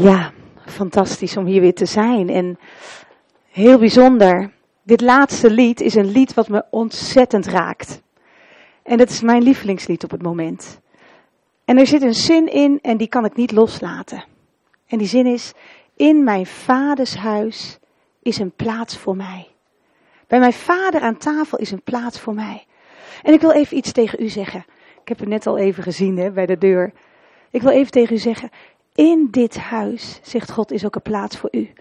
Ja, fantastisch om hier weer te zijn. En heel bijzonder. Dit laatste lied is een lied wat me ontzettend raakt. En het is mijn lievelingslied op het moment. En er zit een zin in en die kan ik niet loslaten. En die zin is: In mijn vaders huis is een plaats voor mij. Bij mijn vader aan tafel is een plaats voor mij. En ik wil even iets tegen u zeggen. Ik heb het net al even gezien hè, bij de deur. Ik wil even tegen u zeggen: in dit huis, zegt God, is ook een plaats voor u.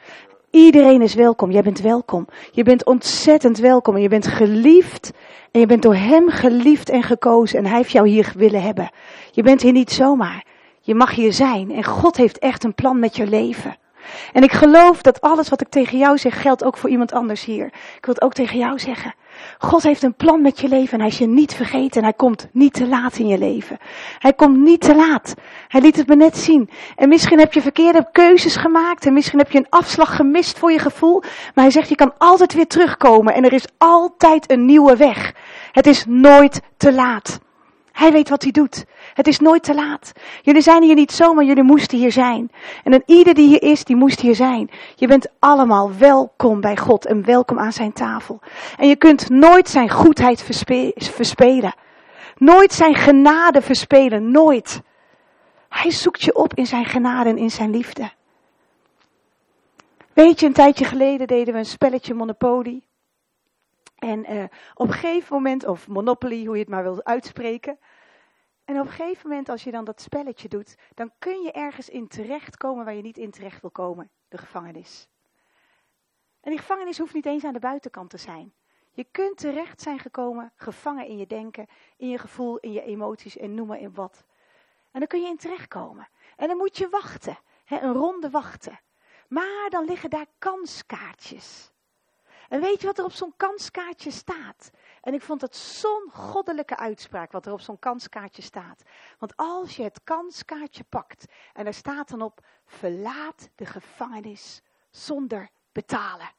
Iedereen is welkom. Jij bent welkom. Je bent ontzettend welkom. En je bent geliefd. En je bent door Hem geliefd en gekozen. En Hij heeft jou hier willen hebben. Je bent hier niet zomaar. Je mag hier zijn. En God heeft echt een plan met je leven. En ik geloof dat alles wat ik tegen jou zeg geldt ook voor iemand anders hier. Ik wil het ook tegen jou zeggen. God heeft een plan met je leven en hij is je niet vergeten en hij komt niet te laat in je leven. Hij komt niet te laat. Hij liet het me net zien. En misschien heb je verkeerde keuzes gemaakt en misschien heb je een afslag gemist voor je gevoel. Maar hij zegt je kan altijd weer terugkomen en er is altijd een nieuwe weg. Het is nooit te laat. Hij weet wat hij doet. Het is nooit te laat. Jullie zijn hier niet zomaar, jullie moesten hier zijn. En dan ieder die hier is, die moest hier zijn. Je bent allemaal welkom bij God en welkom aan zijn tafel. En je kunt nooit zijn goedheid verspelen. Nooit zijn genade verspelen, nooit. Hij zoekt je op in zijn genade en in zijn liefde. Weet je, een tijdje geleden deden we een spelletje Monopoly. En uh, op een gegeven moment, of Monopoly, hoe je het maar wil uitspreken. En op een gegeven moment, als je dan dat spelletje doet, dan kun je ergens in terechtkomen waar je niet in terecht wil komen. De gevangenis. En die gevangenis hoeft niet eens aan de buitenkant te zijn. Je kunt terecht zijn gekomen, gevangen in je denken, in je gevoel, in je emoties en noem maar in wat. En dan kun je in terechtkomen. En dan moet je wachten, hè, een ronde wachten. Maar dan liggen daar kanskaartjes. En weet je wat er op zo'n kanskaartje staat? En ik vond het zo'n goddelijke uitspraak wat er op zo'n kanskaartje staat. Want als je het kanskaartje pakt en er staat dan op: verlaat de gevangenis zonder betalen.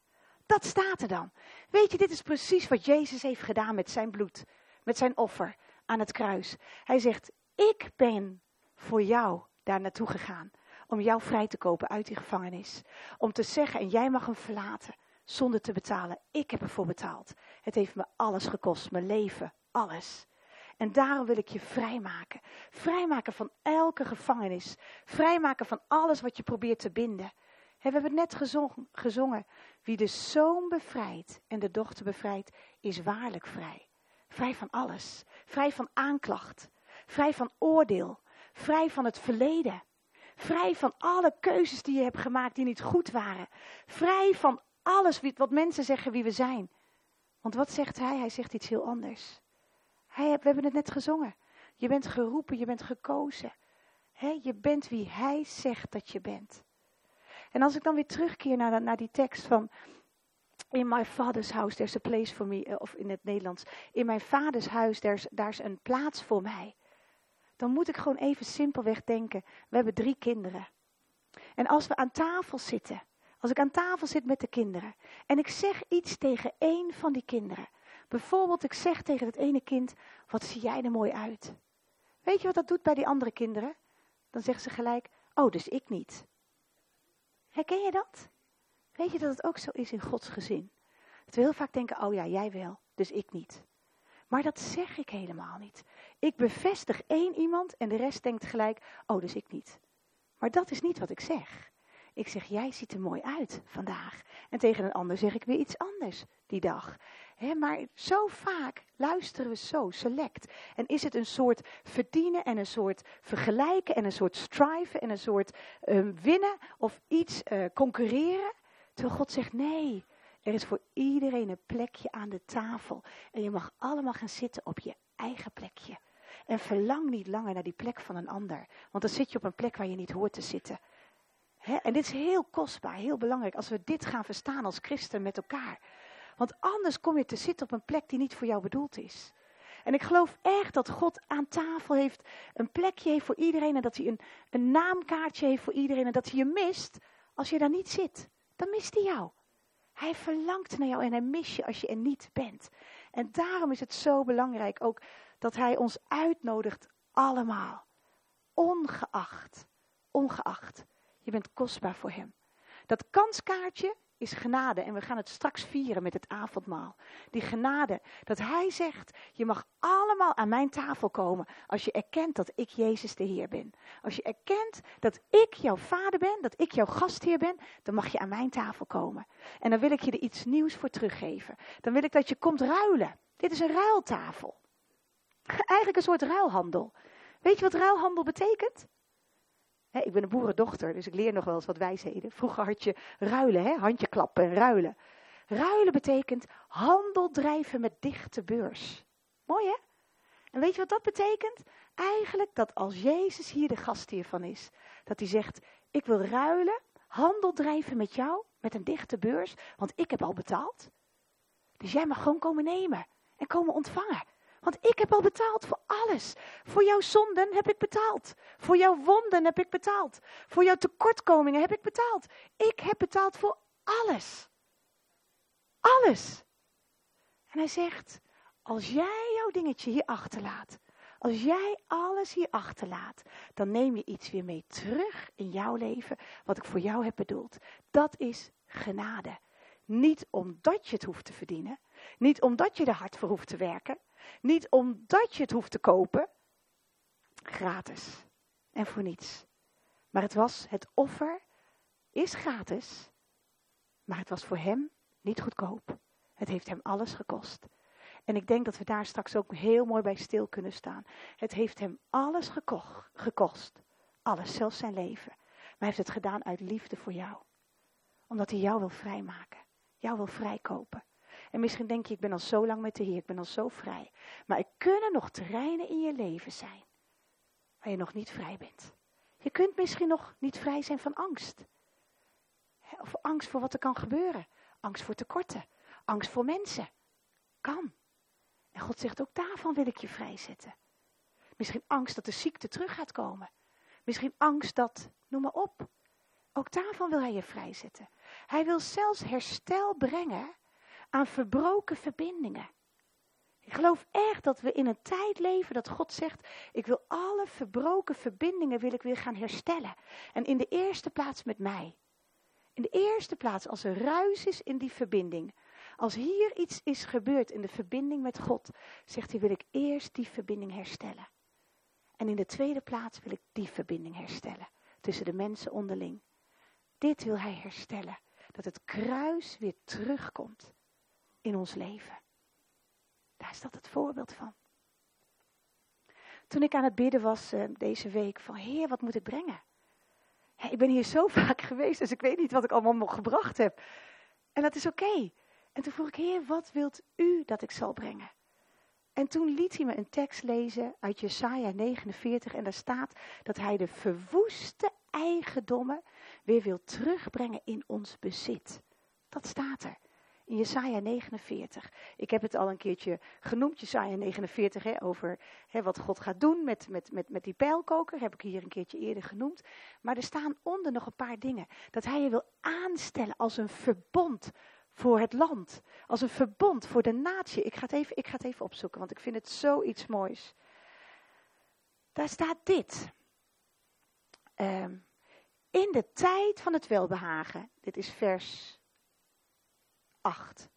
Dat staat er dan. Weet je, dit is precies wat Jezus heeft gedaan met zijn bloed, met zijn offer aan het kruis. Hij zegt: Ik ben voor jou daar naartoe gegaan om jou vrij te kopen uit die gevangenis. Om te zeggen, en jij mag hem verlaten zonder te betalen. Ik heb ervoor betaald. Het heeft me alles gekost, mijn leven, alles. En daarom wil ik je vrijmaken. Vrijmaken van elke gevangenis. Vrijmaken van alles wat je probeert te binden. we hebben het net gezongen, gezongen. Wie de zoon bevrijdt en de dochter bevrijdt, is waarlijk vrij. Vrij van alles. Vrij van aanklacht. Vrij van oordeel. Vrij van het verleden. Vrij van alle keuzes die je hebt gemaakt die niet goed waren. Vrij van alles wat mensen zeggen wie we zijn. Want wat zegt hij? Hij zegt iets heel anders. We hebben het net gezongen. Je bent geroepen, je bent gekozen. je bent wie hij zegt dat je bent. En als ik dan weer terugkeer naar, naar die tekst van In my father's house there's a place for me, eh, of in het Nederlands. In mijn vaders huis there's, daar is een plaats voor mij. Dan moet ik gewoon even simpelweg denken, we hebben drie kinderen. En als we aan tafel zitten als ik aan tafel zit met de kinderen en ik zeg iets tegen één van die kinderen. Bijvoorbeeld, ik zeg tegen het ene kind: Wat zie jij er mooi uit? Weet je wat dat doet bij die andere kinderen? Dan zeggen ze gelijk: Oh, dus ik niet. Herken je dat? Weet je dat het ook zo is in Gods gezin? Dat we heel vaak denken: Oh ja, jij wel, dus ik niet. Maar dat zeg ik helemaal niet. Ik bevestig één iemand en de rest denkt gelijk: Oh, dus ik niet. Maar dat is niet wat ik zeg. Ik zeg, jij ziet er mooi uit vandaag. En tegen een ander zeg ik weer iets anders die dag. maar zo vaak luisteren we zo select. En is het een soort verdienen en een soort vergelijken en een soort striven en een soort uh, winnen of iets uh, concurreren? Terwijl God zegt, nee, er is voor iedereen een plekje aan de tafel. En je mag allemaal gaan zitten op je eigen plekje. En verlang niet langer naar die plek van een ander. Want dan zit je op een plek waar je niet hoort te zitten en dit is heel kostbaar, heel belangrijk als we dit gaan verstaan als christen met elkaar. Want anders kom je te zitten op een plek die niet voor jou bedoeld is. En ik geloof echt dat God aan tafel heeft, een plekje heeft voor iedereen en dat hij een, een naamkaartje heeft voor iedereen en dat hij je mist als je daar niet zit. Dan mist hij jou. Hij verlangt naar jou en hij mist je als je er niet bent. En daarom is het zo belangrijk ook dat hij ons uitnodigt allemaal. Ongeacht, ongeacht Je bent kostbaar voor Hem. Dat kanskaartje is genade en we gaan het straks vieren met het avondmaal. Die genade, dat Hij zegt, je mag allemaal aan mijn tafel komen als je erkent dat ik Jezus de Heer ben. Als je erkent dat ik jouw vader ben, dat ik jouw gastheer ben, dan mag je aan mijn tafel komen. En dan wil ik je er iets nieuws voor teruggeven. Dan wil ik dat je komt ruilen. Dit is een ruiltafel. Eigenlijk een soort ruilhandel. Weet je wat ruilhandel betekent? Ik ben een boerendochter, dus ik leer nog wel eens wat wijsheden. Vroeger had je ruilen, hè? handje klappen en ruilen. Ruilen betekent handel drijven met dichte beurs. Mooi hè? En weet je wat dat betekent? Eigenlijk dat als Jezus hier de gastheer van is, dat hij zegt, ik wil ruilen, handel drijven met jou, met een dichte beurs, want ik heb al betaald. Dus jij mag gewoon komen nemen en komen ontvangen. Want ik heb al betaald voor alles. Voor jouw zonden heb ik betaald. Voor jouw wonden heb ik betaald. Voor jouw tekortkomingen heb ik betaald. Ik heb betaald voor alles. Alles. En hij zegt, als jij jouw dingetje hier achterlaat, als jij alles hier achterlaat, dan neem je iets weer mee terug in jouw leven, wat ik voor jou heb bedoeld. Dat is genade. Niet omdat je het hoeft te verdienen, niet omdat je er hard voor hoeft te werken, niet omdat je het hoeft te kopen, gratis en voor niets. Maar het was, het offer is gratis, maar het was voor hem niet goedkoop. Het heeft hem alles gekost. En ik denk dat we daar straks ook heel mooi bij stil kunnen staan. Het heeft hem alles gekost. Alles, zelfs zijn leven. Maar hij heeft het gedaan uit liefde voor jou. Omdat hij jou wil vrijmaken. Jou wil vrijkopen. En misschien denk je, ik ben al zo lang met de Heer, ik ben al zo vrij. Maar er kunnen nog terreinen in je leven zijn waar je nog niet vrij bent. Je kunt misschien nog niet vrij zijn van angst. Of angst voor wat er kan gebeuren. Angst voor tekorten. Angst voor mensen. Kan. En God zegt, ook daarvan wil ik je vrijzetten. Misschien angst dat de ziekte terug gaat komen. Misschien angst dat, noem maar op. Ook daarvan wil hij je vrijzetten. Hij wil zelfs herstel brengen aan verbroken verbindingen. Ik geloof echt dat we in een tijd leven dat God zegt, ik wil alle verbroken verbindingen wil ik weer gaan herstellen. En in de eerste plaats met mij. In de eerste plaats als er ruis is in die verbinding. Als hier iets is gebeurd in de verbinding met God, zegt hij, wil ik eerst die verbinding herstellen. En in de tweede plaats wil ik die verbinding herstellen tussen de mensen onderling. Dit wil hij herstellen. Dat het kruis weer terugkomt in ons leven. Daar is dat het voorbeeld van. Toen ik aan het bidden was uh, deze week van Heer, wat moet ik brengen? ik ben hier zo vaak geweest, dus ik weet niet wat ik allemaal nog gebracht heb. En dat is oké. En toen vroeg ik, Heer, wat wilt u dat ik zal brengen? En toen liet hij me een tekst lezen uit Jesaja 49 en daar staat dat hij de verwoeste eigendommen weer wil terugbrengen in ons bezit. Dat staat er in Jesaja 49. Ik heb het al een keertje genoemd, Jesaja 49, hè, over hè, wat God gaat doen met, met, met, met die pijlkoker. Heb ik hier een keertje eerder genoemd. Maar er staan onder nog een paar dingen. Dat hij je wil aanstellen als een verbond voor het land. Als een verbond voor de natie. Ik ga het even, ik ga het even opzoeken, want ik vind het zoiets moois. Daar staat dit. Ehm, in de tijd van het welbehagen. Dit is vers 8.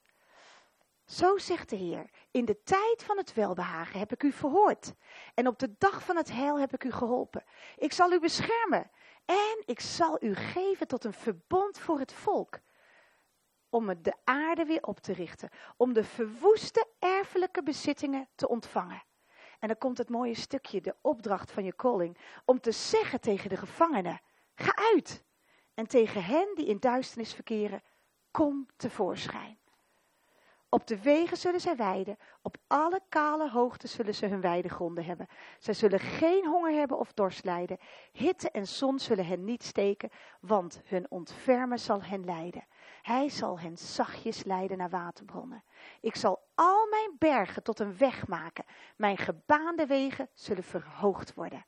Zo zegt de Heer, in de tijd van het welbehagen heb ik u verhoord. En op de dag van het heil heb ik u geholpen. Ik zal u beschermen. En ik zal u geven tot een verbond voor het volk. Om de aarde weer op te richten. Om de verwoeste erfelijke bezittingen te ontvangen. En dan komt het mooie stukje, de opdracht van je calling. Om te zeggen tegen de gevangenen, ga uit. En tegen hen die in duisternis verkeren, kom tevoorschijn. Op de wegen zullen zij weiden, op alle kale hoogten zullen ze hun weidegronden hebben. Zij zullen geen honger hebben of dorst lijden. Hitte en zon zullen hen niet steken, want hun ontfermen zal hen leiden. Hij zal hen zachtjes leiden naar waterbronnen. Ik zal al mijn bergen tot een weg maken. Mijn gebaande wegen zullen verhoogd worden.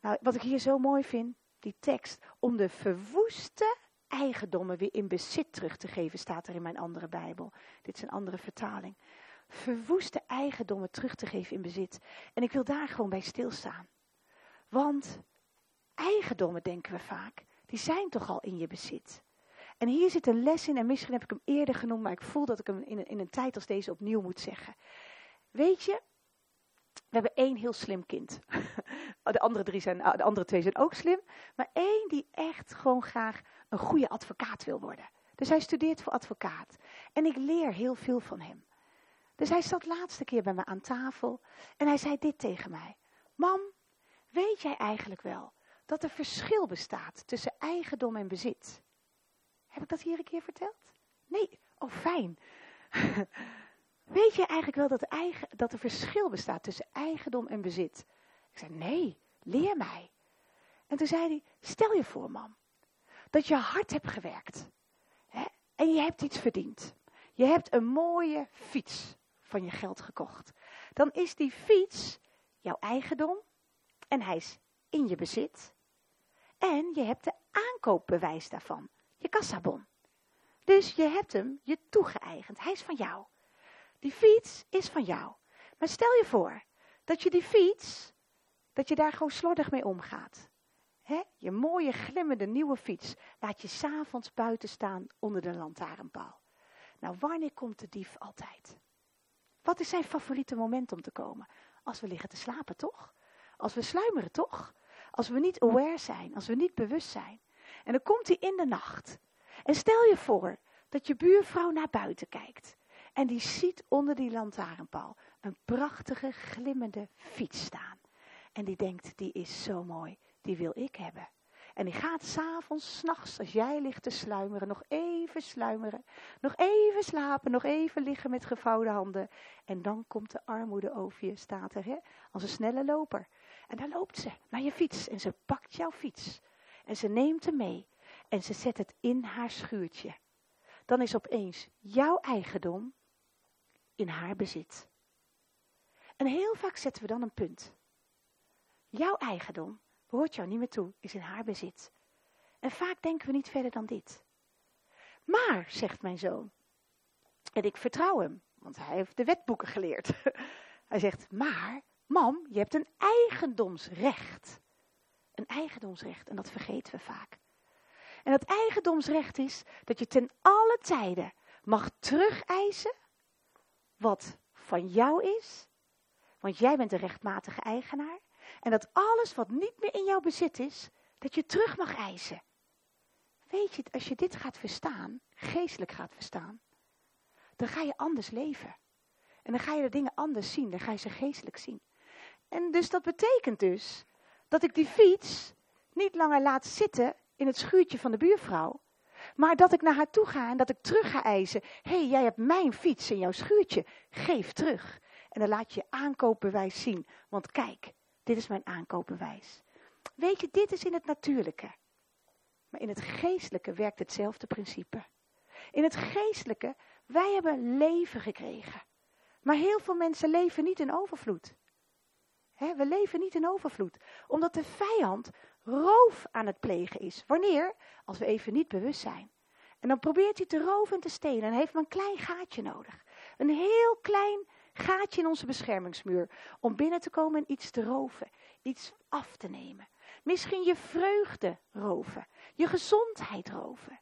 Nou, wat ik hier zo mooi vind, die tekst, om de verwoeste eigendommen weer in bezit terug te geven, staat er in mijn andere Bijbel. Dit is een andere vertaling. Verwoeste eigendommen terug te geven in bezit. En ik wil daar gewoon bij stilstaan. Want eigendommen, denken we vaak, die zijn toch al in je bezit. En hier zit een les in, en misschien heb ik hem eerder genoemd, maar ik voel dat ik hem in een, in een tijd als deze opnieuw moet zeggen. Weet je, we hebben één heel slim kind. De andere, drie zijn, de andere twee zijn ook slim. Maar één die echt gewoon graag een goede advocaat wil worden. Dus hij studeert voor advocaat. En ik leer heel veel van hem. Dus hij zat laatste keer bij me aan tafel. En hij zei dit tegen mij. Mam, weet jij eigenlijk wel dat er verschil bestaat tussen eigendom en bezit? Heb ik dat hier een keer verteld? Nee. Oh, fijn. Weet je eigenlijk wel dat, eigen, dat er verschil bestaat tussen eigendom en bezit? Ik zei, nee, leer mij. En toen zei hij, stel je voor, mam, dat je hard hebt gewerkt. Hè, en je hebt iets verdiend. Je hebt een mooie fiets van je geld gekocht. Dan is die fiets jouw eigendom en hij is in je bezit. En je hebt de aankoopbewijs daarvan, je kassabon. Dus je hebt hem je toegeëigend. Hij is van jou. Die fiets is van jou. Maar stel je voor dat je die fiets, dat je daar gewoon slordig mee omgaat. Je mooie glimmende nieuwe fiets laat je s'avonds buiten staan onder de lantaarnpaal. Nou, wanneer komt de dief altijd? Wat is zijn favoriete moment om te komen? Als we liggen te slapen, toch? Als we sluimeren, toch? Als we niet aware zijn, als we niet bewust zijn. En dan komt hij in de nacht. En stel je voor dat je buurvrouw naar buiten kijkt. En die ziet onder die lantaarnpaal een prachtige glimmende fiets staan. En die denkt, die is zo mooi, die wil ik hebben. En die gaat s'avonds, s'nachts, als jij ligt te sluimeren, nog even sluimeren. Nog even slapen, nog even liggen met gevouwen handen. En dan komt de armoede over je, staat er, hè? als een snelle loper. En dan loopt ze naar je fiets en ze pakt jouw fiets. En ze neemt hem mee en ze zet het in haar schuurtje. Dan is opeens jouw eigendom in haar bezit. En heel vaak zetten we dan een punt. Jouw eigendom behoort jou niet meer toe, is in haar bezit. En vaak denken we niet verder dan dit. Maar, zegt mijn zoon, en ik vertrouw hem, want hij heeft de wetboeken geleerd. hij zegt, maar, mam, je hebt een eigendomsrecht. Een eigendomsrecht, en dat vergeten we vaak. En dat eigendomsrecht is dat je ten alle tijden mag terugeisen wat van jou is, want jij bent de rechtmatige eigenaar, en dat alles wat niet meer in jouw bezit is, dat je terug mag eisen. Weet je, als je dit gaat verstaan, geestelijk gaat verstaan, dan ga je anders leven. En dan ga je de dingen anders zien, dan ga je ze geestelijk zien. En dus dat betekent dus dat ik die fiets niet langer laat zitten in het schuurtje van de buurvrouw, maar dat ik naar haar toe ga en dat ik terug ga eisen. Hé, hey, jij hebt mijn fiets in jouw schuurtje. Geef terug. En dan laat je je aankoopbewijs zien. Want kijk, dit is mijn aankoopbewijs. Weet je, dit is in het natuurlijke. Maar in het geestelijke werkt hetzelfde principe. In het geestelijke, wij hebben leven gekregen. Maar heel veel mensen leven niet in overvloed. we leven niet in overvloed. Omdat de vijand roof aan het plegen is. Wanneer? Als we even niet bewust zijn. En dan probeert hij te roven en te stelen en heeft maar een klein gaatje nodig. Een heel klein gaatje in onze beschermingsmuur om binnen te komen en iets te roven, iets af te nemen. Misschien je vreugde roven, je gezondheid roven,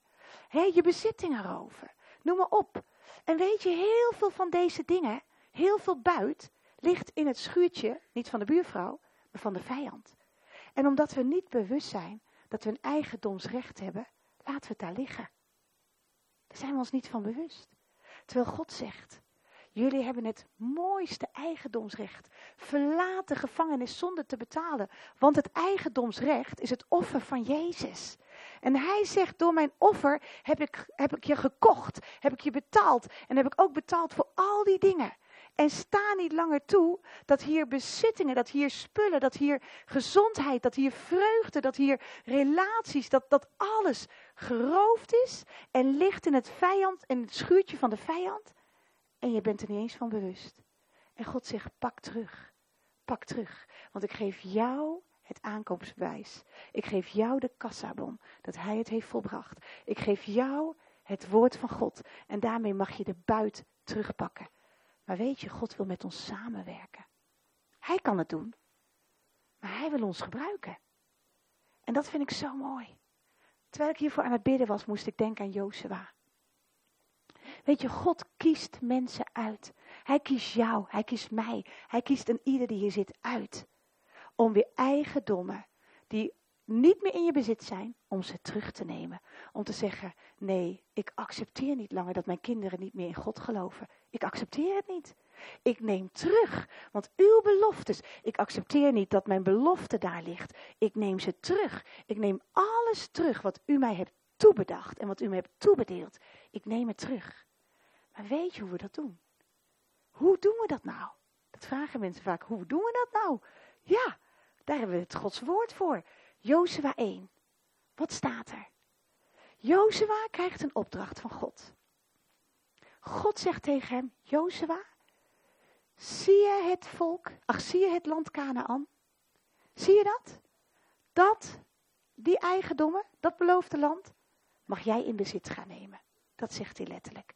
hè, je bezittingen roven. Noem maar op. En weet je, heel veel van deze dingen, heel veel buit, ligt in het schuurtje, niet van de buurvrouw, maar van de vijand. En omdat we niet bewust zijn dat we een eigendomsrecht hebben, laten we het daar liggen. Daar zijn we ons niet van bewust. Terwijl God zegt, jullie hebben het mooiste eigendomsrecht. Verlaat de gevangenis zonder te betalen. Want het eigendomsrecht is het offer van Jezus. En hij zegt, door mijn offer heb ik, heb ik je gekocht, heb ik je betaald. En heb ik ook betaald voor al die dingen. En sta niet langer toe dat hier bezittingen, dat hier spullen, dat hier gezondheid, dat hier vreugde, dat hier relaties, dat, dat alles geroofd is en ligt in het vijand, in het schuurtje van de vijand. En je bent er niet eens van bewust. En God zegt, pak terug. Pak terug. Want ik geef jou het aankoopsbewijs. Ik geef jou de kassabon, dat hij het heeft volbracht. Ik geef jou het woord van God. En daarmee mag je de buit terugpakken. Maar weet je, God wil met ons samenwerken. Hij kan het doen. Maar hij wil ons gebruiken. En dat vind ik zo mooi. Terwijl ik hiervoor aan het bidden was, moest ik denken aan Jozua. Weet je, God kiest mensen uit. Hij kiest jou, hij kiest mij, hij kiest een ieder die hier zit uit. Om weer eigendommen die niet meer in je bezit zijn, om ze terug te nemen. Om te zeggen, nee, ik accepteer niet langer dat mijn kinderen niet meer in God geloven. Ik accepteer het niet. Ik neem terug, want uw beloftes, ik accepteer niet dat mijn belofte daar ligt. Ik neem ze terug. Ik neem alles terug wat u mij hebt toebedacht en wat u mij hebt toebedeeld. Ik neem het terug. Maar weet je hoe we dat doen? Hoe doen we dat nou? Dat vragen mensen vaak. Hoe doen we dat nou? Ja, daar hebben we het Gods woord voor. Jozua 1. Wat staat er? Jozua krijgt een opdracht van God. God zegt tegen hem, Jozua, zie je het volk, ach zie je het land Canaan? Zie je dat? Dat, die eigendommen, dat beloofde land, mag jij in bezit gaan nemen. Dat zegt hij letterlijk.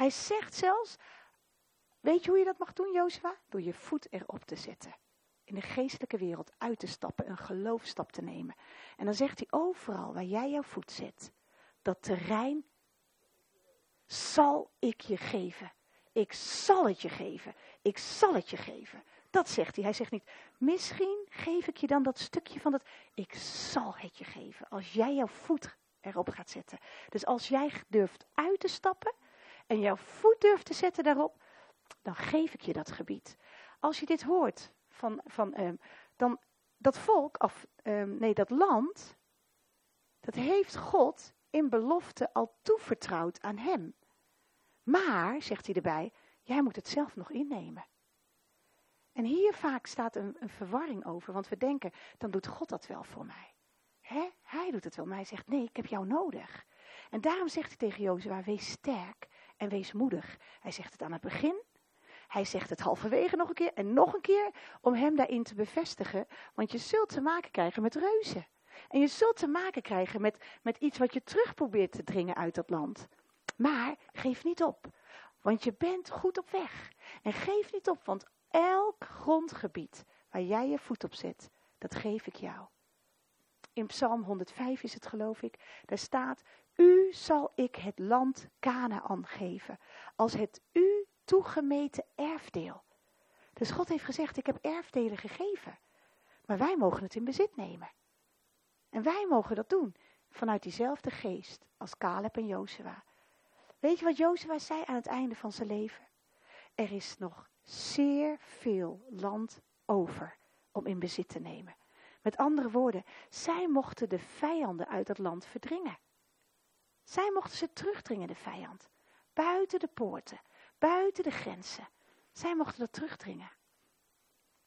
Hij zegt zelfs, weet je hoe je dat mag doen, Jozua? Door je voet erop te zetten in de geestelijke wereld uit te stappen, een geloofstap te nemen. En dan zegt hij overal waar jij jouw voet zet, dat terrein zal ik je geven. Ik zal het je geven. Ik zal het je geven. Dat zegt hij. Hij zegt niet, misschien geef ik je dan dat stukje van dat. Ik zal het je geven. Als jij jouw voet erop gaat zetten. Dus als jij durft uit te stappen en jouw voet durft te zetten daarop, dan geef ik je dat gebied. Als je dit hoort, van, van um, dan dat volk, of um, nee, dat land, dat heeft God in belofte al toevertrouwd aan hem. Maar, zegt hij erbij, jij moet het zelf nog innemen. En hier vaak staat een, een verwarring over, want we denken, dan doet God dat wel voor mij. Hè? Hij doet het wel, maar hij zegt, nee, ik heb jou nodig. En daarom zegt hij tegen Jozua, wees sterk en wees moedig. Hij zegt het aan het begin, hij zegt het halverwege nog een keer en nog een keer om hem daarin te bevestigen. Want je zult te maken krijgen met reuzen. En je zult te maken krijgen met, met iets wat je terug probeert te dringen uit dat land. Maar geef niet op, want je bent goed op weg. En geef niet op, want elk grondgebied waar jij je voet op zet, dat geef ik jou. In Psalm 105 is het geloof ik, daar staat, u zal ik het land Canaan geven, als het u toegemeten erfdeel. Dus God heeft gezegd, ik heb erfdelen gegeven. Maar wij mogen het in bezit nemen. En wij mogen dat doen vanuit diezelfde geest als Caleb en Jozua. Weet je wat Jozua zei aan het einde van zijn leven? Er is nog zeer veel land over om in bezit te nemen. Met andere woorden, zij mochten de vijanden uit dat land verdringen. Zij mochten ze terugdringen, de vijand. Buiten de poorten, buiten de grenzen. Zij mochten dat terugdringen.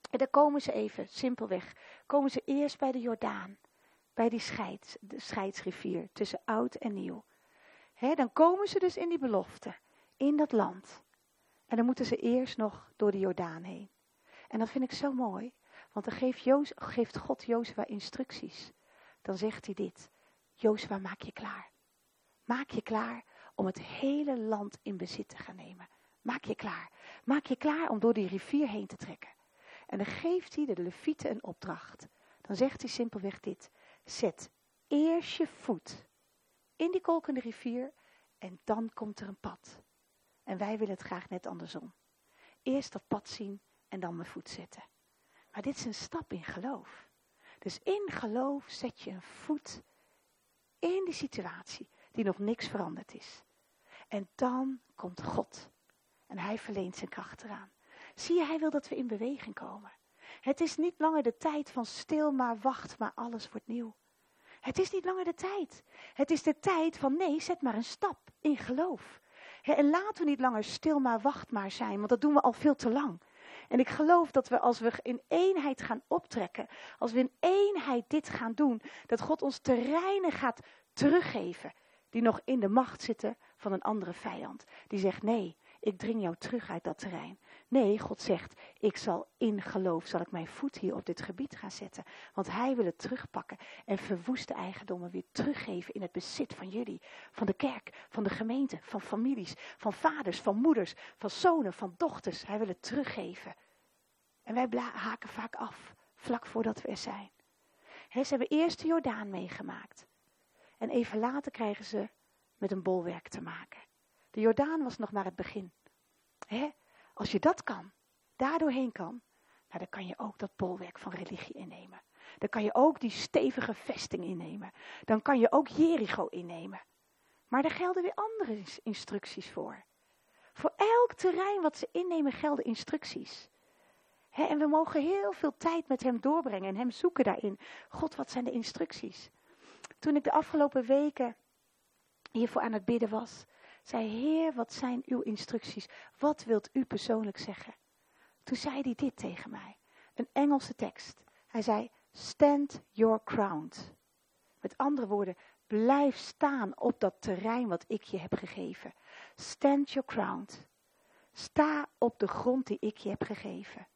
En dan komen ze even, simpelweg, komen ze eerst bij de Jordaan. Bij die scheids, de scheidsrivier tussen oud en nieuw. dan komen ze dus in die belofte, in dat land. En dan moeten ze eerst nog door de Jordaan heen. En dat vind ik zo mooi, want dan geeft, geeft God Jozua instructies. Dan zegt hij dit, Jozua maak je klaar. Maak je klaar om het hele land in bezit te gaan nemen. Maak je klaar. Maak je klaar om door die rivier heen te trekken. En dan geeft hij de levieten een opdracht. Dan zegt hij simpelweg dit. Zet eerst je voet in die kolkende rivier en dan komt er een pad. En wij willen het graag net andersom. Eerst dat pad zien en dan mijn voet zetten. Maar dit is een stap in geloof. Dus in geloof zet je een voet in die situatie die nog niks veranderd is. En dan komt God. En hij verleent zijn kracht eraan. Zie je, hij wil dat we in beweging komen. Het is niet langer de tijd van stil maar wacht, maar alles wordt nieuw. Het is niet langer de tijd. Het is de tijd van nee, zet maar een stap in geloof. En laten we niet langer stil maar wacht maar zijn, want dat doen we al veel te lang. En ik geloof dat we als we in eenheid gaan optrekken, als we in eenheid dit gaan doen, dat God ons terreinen gaat teruggeven die nog in de macht zitten van een andere vijand. Die zegt nee, ik dring jou terug uit dat terrein. Nee, God zegt, ik zal in geloof, zal ik mijn voet hier op dit gebied gaan zetten. Want hij wil het terugpakken en verwoeste eigendommen weer teruggeven in het bezit van jullie. Van de kerk, van de gemeente, van families, van vaders, van moeders, van zonen, van dochters. Hij wil het teruggeven. En wij haken vaak af, vlak voordat we er zijn. ze hebben eerst de Jordaan meegemaakt. En even later krijgen ze met een bolwerk te maken. De Jordaan was nog maar het begin. Als je dat kan, daardoorheen kan, nou, dan kan je ook dat bolwerk van religie innemen. Dan kan je ook die stevige vesting innemen. Dan kan je ook Jericho innemen. Maar daar gelden weer andere instructies voor. Voor elk terrein wat ze innemen gelden instructies. en we mogen heel veel tijd met hem doorbrengen en hem zoeken daarin. God, wat zijn de instructies? Toen ik de afgelopen weken hiervoor aan het bidden was, zei Heer, wat zijn uw instructies? Wat wilt u persoonlijk zeggen? Toen zei hij dit tegen mij. Een Engelse tekst. Hij zei, stand your ground. Met andere woorden, blijf staan op dat terrein wat ik je heb gegeven. Stand your ground. Sta op de grond die ik je heb gegeven.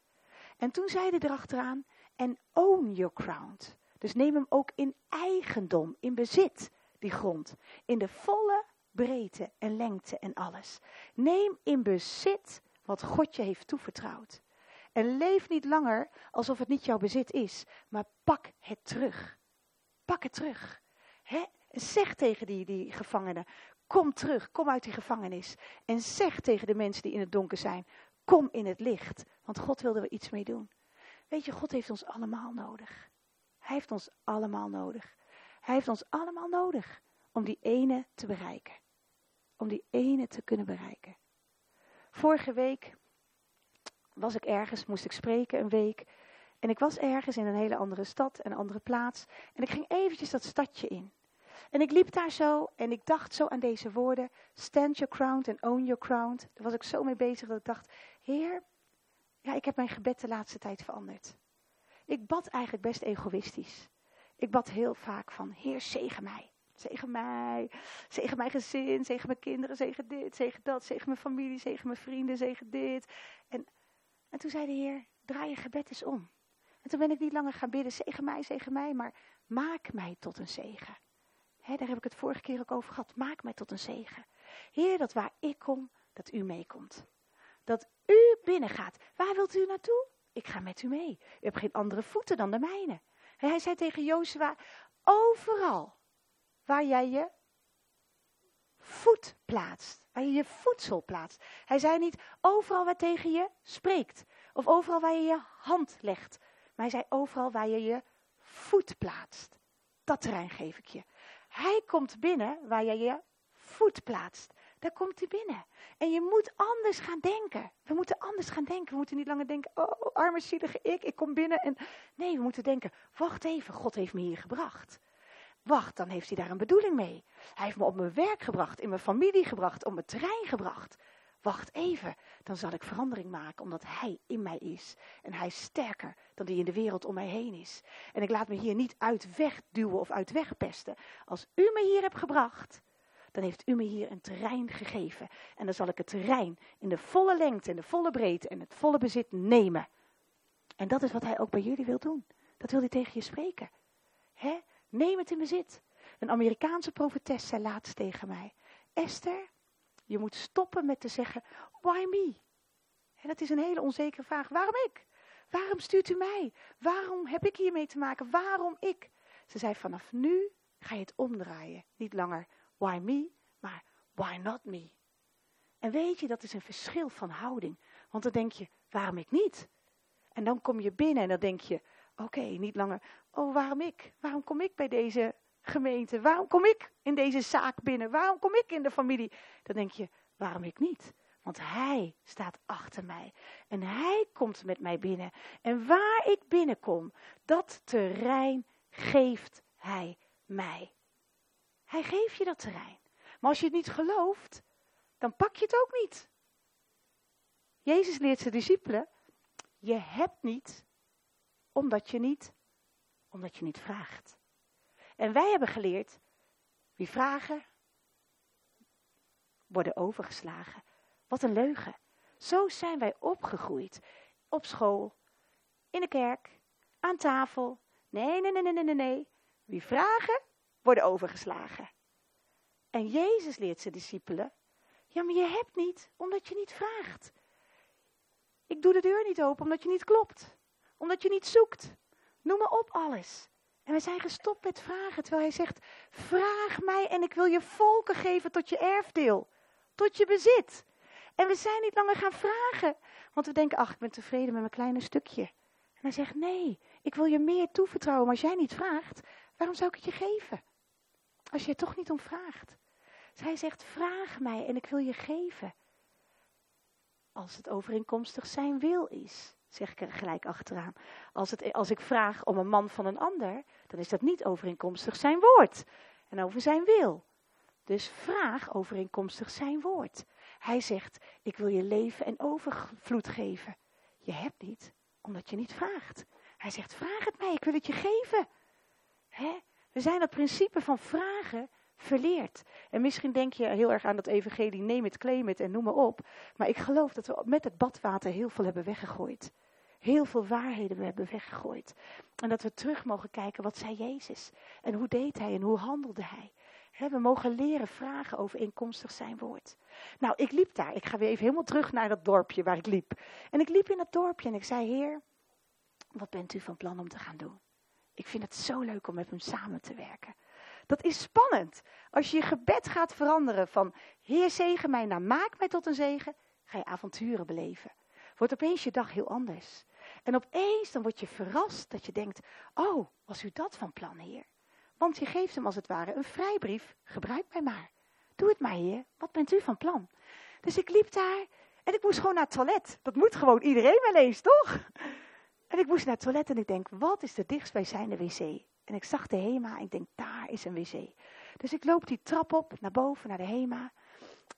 En toen zei hij erachteraan, en own your ground. Dus neem hem ook in eigendom, in bezit, die grond. In de volle breedte en lengte en alles. Neem in bezit wat God je heeft toevertrouwd. En leef niet langer alsof het niet jouw bezit is, maar pak het terug. Pak het terug. He? Zeg tegen die, die gevangenen, kom terug, kom uit die gevangenis. En zeg tegen de mensen die in het donker zijn, kom in het licht, want God wilde er iets mee doen. Weet je, God heeft ons allemaal nodig. Hij heeft ons allemaal nodig. Hij heeft ons allemaal nodig om die ene te bereiken. Om die ene te kunnen bereiken. Vorige week was ik ergens, moest ik spreken een week. En ik was ergens in een hele andere stad, een andere plaats. En ik ging eventjes dat stadje in. En ik liep daar zo en ik dacht zo aan deze woorden. Stand your ground and own your ground. Daar was ik zo mee bezig dat ik dacht, Heer, ja, ik heb mijn gebed de laatste tijd veranderd. Ik bad eigenlijk best egoïstisch. Ik bad heel vaak van, Heer, zegen mij. Zegen mij, zegen mijn gezin, zegen mijn kinderen, zegen dit, zegen dat, zegen mijn familie, zegen mijn vrienden, zegen dit. En, en toen zei de Heer, draai je gebed eens om. En toen ben ik niet langer gaan bidden, zegen mij, zegen mij, maar maak mij tot een zegen. daar heb ik het vorige keer ook over gehad. Maak mij tot een zegen. Heer, dat waar ik kom, dat u meekomt. Dat u binnengaat. Waar wilt u naartoe? Ik ga met u mee. U hebt geen andere voeten dan de mijne. Hij zei tegen Jozua, overal waar jij je voet plaatst, waar je je voedsel plaatst. Hij zei niet overal waar tegen je spreekt, of overal waar je je hand legt. Maar hij zei overal waar je je voet plaatst. Dat terrein geef ik je. Hij komt binnen waar je je voet plaatst. Daar komt hij binnen. En je moet anders gaan denken. We moeten anders gaan denken. We moeten niet langer denken, oh, arme zielige ik, ik kom binnen. En nee, we moeten denken, wacht even, God heeft me hier gebracht. Wacht, dan heeft hij daar een bedoeling mee. Hij heeft me op mijn werk gebracht, in mijn familie gebracht, op mijn terrein gebracht. Wacht even, dan zal ik verandering maken omdat hij in mij is. En hij is sterker dan die in de wereld om mij heen is. En ik laat me hier niet uit wegduwen of uit wegpesten. Als u me hier hebt gebracht, dan heeft u me hier een terrein gegeven. En dan zal ik het terrein in de volle lengte en de volle breedte en het volle bezit nemen. En dat is wat hij ook bij jullie wil doen. Dat wil hij tegen je spreken. Hè? Neem het in bezit. Een Amerikaanse profetes zei laatst tegen mij: Esther, je moet stoppen met te zeggen: Why me? En dat is een hele onzekere vraag. Waarom ik? Waarom stuurt u mij? Waarom heb ik hiermee te maken? Waarom ik? Ze zei: Vanaf nu ga je het omdraaien. Niet langer why me, maar why not me? En weet je, dat is een verschil van houding. Want dan denk je: Waarom ik niet? En dan kom je binnen en dan denk je: Oké, niet langer, oh waarom ik? Waarom kom ik bij deze gemeente? Waarom kom ik in deze zaak binnen? Waarom kom ik in de familie? Dan denk je, waarom ik niet? Want hij staat achter mij. En hij komt met mij binnen. En waar ik binnenkom, dat terrein geeft hij mij. Hij geeft je dat terrein. Maar als je het niet gelooft, dan pak je het ook niet. Jezus leert zijn discipelen, je hebt niet omdat je niet, omdat je niet vraagt. En wij hebben geleerd, wie vragen, worden overgeslagen. Wat een leugen. Zo zijn wij opgegroeid. Op school, in de kerk, aan tafel. Nee, nee, nee, nee, nee, nee. Wie vragen, worden overgeslagen. En Jezus leert zijn discipelen, ja, maar je hebt niet, omdat je niet vraagt. Ik doe de deur niet open, omdat je niet klopt omdat je niet zoekt. Noem maar op alles. En we zijn gestopt met vragen, terwijl hij zegt, vraag mij en ik wil je volken geven tot je erfdeel, tot je bezit. En we zijn niet langer gaan vragen, want we denken, ach, ik ben tevreden met mijn kleine stukje. En hij zegt, nee, ik wil je meer toevertrouwen, maar als jij niet vraagt, waarom zou ik het je geven? Als je er toch niet om vraagt. Hij zegt, vraag mij en ik wil je geven. Als het overeenkomstig zijn wil is, zeg ik er gelijk achteraan. Als, het, als ik vraag om een man van een ander, dan is dat niet overeenkomstig zijn woord en over zijn wil. Dus vraag overeenkomstig zijn woord. Hij zegt, ik wil je leven en overvloed geven. Je hebt niet, omdat je niet vraagt. Hij zegt, vraag het mij, ik wil het je geven. Hè? We zijn het principe van vragen verleerd. En misschien denk je heel erg aan dat evangelie, neem het, claim het en noem maar op. Maar ik geloof dat we met het badwater heel veel hebben weggegooid. Heel veel waarheden we hebben weggegooid. En dat we terug mogen kijken, wat zei Jezus? En hoe deed hij en hoe handelde hij? we mogen leren vragen overeenkomstig zijn woord. Nou, ik liep daar. Ik ga weer even helemaal terug naar dat dorpje waar ik liep. En ik liep in dat dorpje en ik zei, Heer, wat bent u van plan om te gaan doen? Ik vind het zo leuk om met hem samen te werken. Dat is spannend. Als je je gebed gaat veranderen van Heer zegen mij naar maak mij tot een zegen, ga je avonturen beleven. Wordt opeens je dag heel anders. En opeens dan word je verrast dat je denkt, oh, was u dat van plan, Heer? Want je geeft hem als het ware een vrijbrief, gebruik mij maar. Doe het maar, Heer, wat bent u van plan? Dus ik liep daar en ik moest gewoon naar het toilet. Dat moet gewoon iedereen wel eens, toch? En ik moest naar het toilet en ik denk, wat is de dichtstbijzijnde wc? En ik zag de HEMA en ik denk, daar is een wc. Dus ik loop die trap op naar boven, naar de HEMA.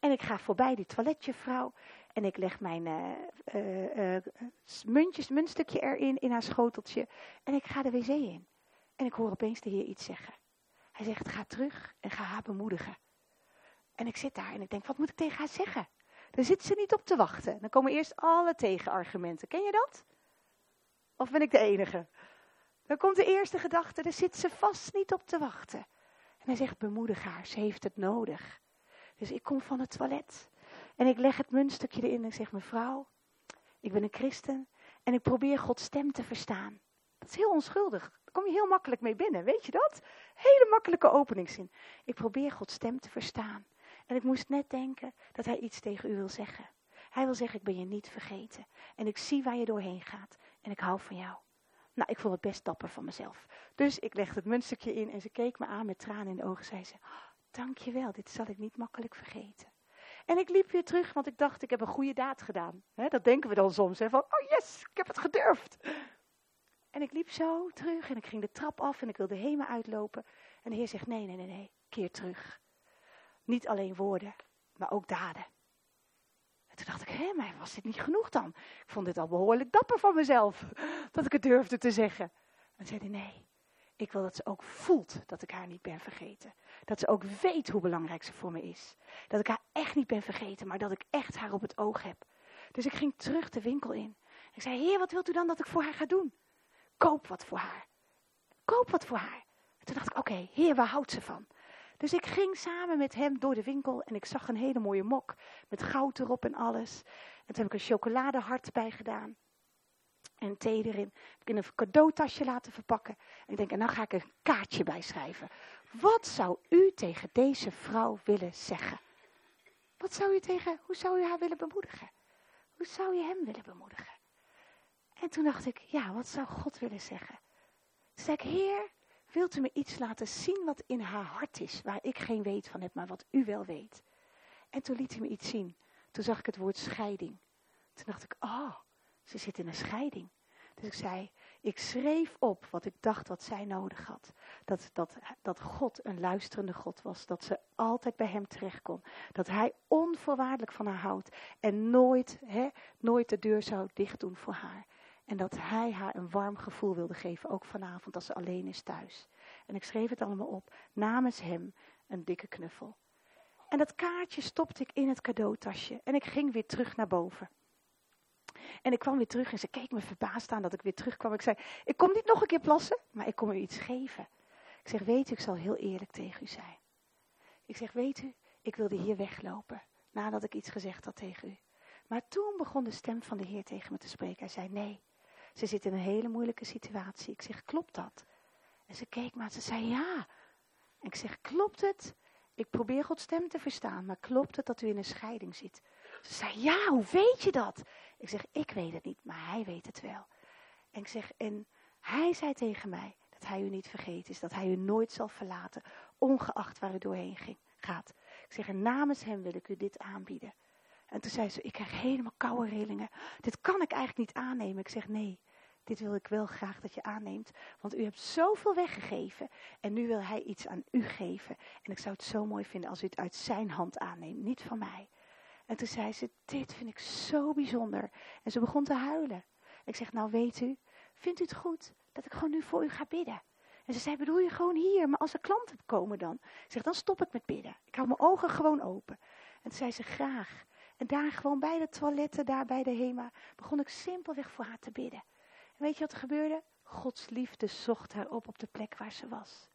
En ik ga voorbij die toiletjevrouw. En ik leg mijn uh, uh, muntjes, muntstukje erin, in haar schoteltje. En ik ga de wc in. En ik hoor opeens de Heer iets zeggen. Hij zegt, ga terug en ga haar bemoedigen. En ik zit daar en ik denk, wat moet ik tegen haar zeggen? Dan zit ze niet op te wachten. Dan komen eerst alle tegenargumenten. Ken je dat? Of ben ik de enige? Dan komt de eerste gedachte, daar zit ze vast niet op te wachten. En hij zegt, bemoedig haar, ze heeft het nodig. Dus ik kom van het toilet en ik leg het muntstukje erin en ik zeg, mevrouw, ik ben een christen en ik probeer Gods stem te verstaan. Dat is heel onschuldig. Daar kom je heel makkelijk mee binnen, weet je dat? Hele makkelijke openingszin. Ik probeer Gods stem te verstaan. En ik moest net denken dat hij iets tegen u wil zeggen. Hij wil zeggen, ik ben je niet vergeten. En ik zie waar je doorheen gaat. En ik hou van jou. Nou, ik vond het best dapper van mezelf. Dus ik legde het muntstukje in en ze keek me aan met tranen in de ogen. Zei ze, dankjewel, dit zal ik niet makkelijk vergeten. En ik liep weer terug, want ik dacht, ik heb een goede daad gedaan. dat denken we dan soms, van, oh yes, ik heb het gedurfd. En ik liep zo terug en ik ging de trap af en ik wilde helemaal uitlopen. En de Heer zegt, nee, nee, nee, nee, keer terug. Niet alleen woorden, maar ook daden. En toen dacht ik, hé, maar was dit niet genoeg dan? Ik vond dit al behoorlijk dapper van mezelf, dat ik het durfde te zeggen. En zei hij, nee, ik wil dat ze ook voelt dat ik haar niet ben vergeten. Dat ze ook weet hoe belangrijk ze voor me is. Dat ik haar echt niet ben vergeten, maar dat ik echt haar op het oog heb. Dus ik ging terug de winkel in. Ik zei, heer, wat wilt u dan dat ik voor haar ga doen? Koop wat voor haar. Koop wat voor haar. En toen dacht ik, oké, heer, waar houdt ze van? Dus ik ging samen met hem door de winkel en ik zag een hele mooie mok met goud erop en alles. En toen heb ik een chocoladehart bij gedaan. En thee erin. Heb ik in een cadeautasje laten verpakken. En ik denk, en dan ga ik een kaartje bij schrijven. Wat zou u tegen deze vrouw willen zeggen? Wat zou u tegen, hoe zou u haar willen bemoedigen? Hoe zou je hem willen bemoedigen? En toen dacht ik, ja, wat zou God willen zeggen? Toen zei ik, Heer, wilt u me iets laten zien wat in haar hart is, waar ik geen weet van heb, maar wat u wel weet? En toen liet hij me iets zien. Toen zag ik het woord scheiding. Toen dacht ik, oh, ze zit in een scheiding. Dus ik zei, ik schreef op wat ik dacht wat zij nodig had. Dat, dat, dat God een luisterende God was. Dat ze altijd bij hem terecht kon. Dat hij onvoorwaardelijk van haar houdt. En nooit, hè, nooit de deur zou dicht doen voor haar. En dat hij haar een warm gevoel wilde geven, ook vanavond als ze alleen is thuis. En ik schreef het allemaal op, namens hem een dikke knuffel. En dat kaartje stopte ik in het cadeautasje en ik ging weer terug naar boven. En ik kwam weer terug en ze keek me verbaasd aan dat ik weer terugkwam. Ik zei, ik kom niet nog een keer plassen, maar ik kom u iets geven. Ik zeg, weet u, ik zal heel eerlijk tegen u zijn. Ik zeg, weet u, ik wilde hier weglopen, nadat ik iets gezegd had tegen u. Maar toen begon de stem van de Heer tegen me te spreken. Hij zei, nee, ze zit in een hele moeilijke situatie. Ik zeg, klopt dat? En ze keek maar en ze zei ja. En ik zeg, klopt het? Ik probeer Gods stem te verstaan, maar klopt het dat u in een scheiding zit? Ze zei, ja, hoe weet je dat? Ik zeg, ik weet het niet, maar hij weet het wel. En ik zeg, en hij zei tegen mij dat hij u niet vergeten is, dat hij u nooit zal verlaten, ongeacht waar u doorheen ging, gaat. Ik zeg, en namens hem wil ik u dit aanbieden. En toen zei ze, ik krijg helemaal koude rillingen. Dit kan ik eigenlijk niet aannemen. Ik zeg, nee, dit wil ik wel graag dat je aanneemt. Want u hebt zoveel weggegeven. En nu wil hij iets aan u geven. En ik zou het zo mooi vinden als u het uit zijn hand aanneemt, niet van mij. En toen zei ze, dit vind ik zo bijzonder. En ze begon te huilen. Ik zeg, nou weet u, vindt u het goed dat ik gewoon nu voor u ga bidden? En ze zei, bedoel je gewoon hier, maar als er klanten komen dan? Ik zeg, dan stop ik met bidden. Ik hou mijn ogen gewoon open. En toen zei ze, graag. En daar gewoon bij de toiletten, daar bij de HEMA, begon ik simpelweg voor haar te bidden. En weet je wat er gebeurde? Gods liefde zocht haar op op de plek waar ze was.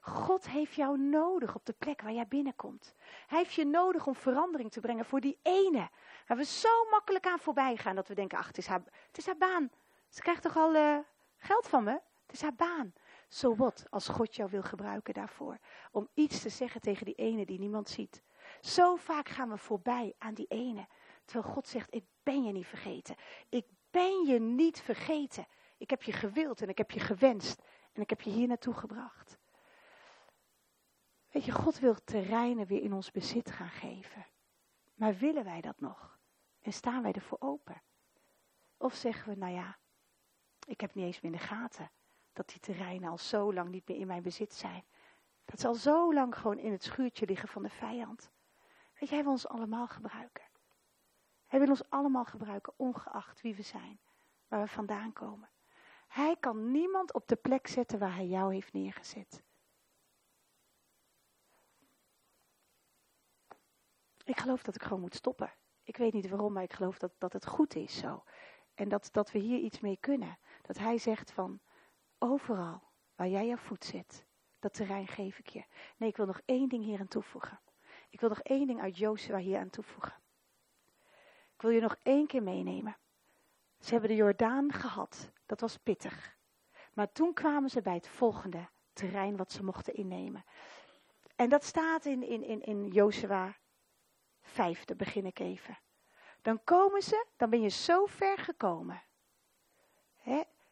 God heeft jou nodig op de plek waar jij binnenkomt. Hij heeft je nodig om verandering te brengen voor die ene. Waar we zo makkelijk aan voorbij gaan dat we denken, ach, het is haar, het is haar baan. Ze krijgt toch al uh, geld van me? Het is haar baan. Zo so wat als God jou wil gebruiken daarvoor. Om iets te zeggen tegen die ene die niemand ziet. Zo vaak gaan we voorbij aan die ene. Terwijl God zegt, ik ben je niet vergeten. Ik ben je niet vergeten. Ik heb je gewild en ik heb je gewenst. En ik heb je hier naartoe gebracht. Weet je, God wil terreinen weer in ons bezit gaan geven. Maar willen wij dat nog? En staan wij ervoor open? Of zeggen we, nou ja, ik heb niet eens meer in de gaten dat die terreinen al zo lang niet meer in mijn bezit zijn. Dat ze al zo lang gewoon in het schuurtje liggen van de vijand. Weet je, hij wil ons allemaal gebruiken. Hij wil ons allemaal gebruiken, ongeacht wie we zijn, waar we vandaan komen. Hij kan niemand op de plek zetten waar hij jou heeft neergezet. Ik geloof dat ik gewoon moet stoppen. Ik weet niet waarom, maar ik geloof dat, dat het goed is zo. En dat, dat we hier iets mee kunnen. Dat hij zegt van, overal waar jij je voet zet, dat terrein geef ik je. Nee, ik wil nog één ding hier aan toevoegen. Ik wil nog één ding uit Jozua hier aan toevoegen. Ik wil je nog één keer meenemen. Ze hebben de Jordaan gehad. Dat was pittig. Maar toen kwamen ze bij het volgende terrein wat ze mochten innemen. En dat staat in, in, in, in Jozua 5, daar begin ik even. Dan komen ze, dan ben je zo ver gekomen.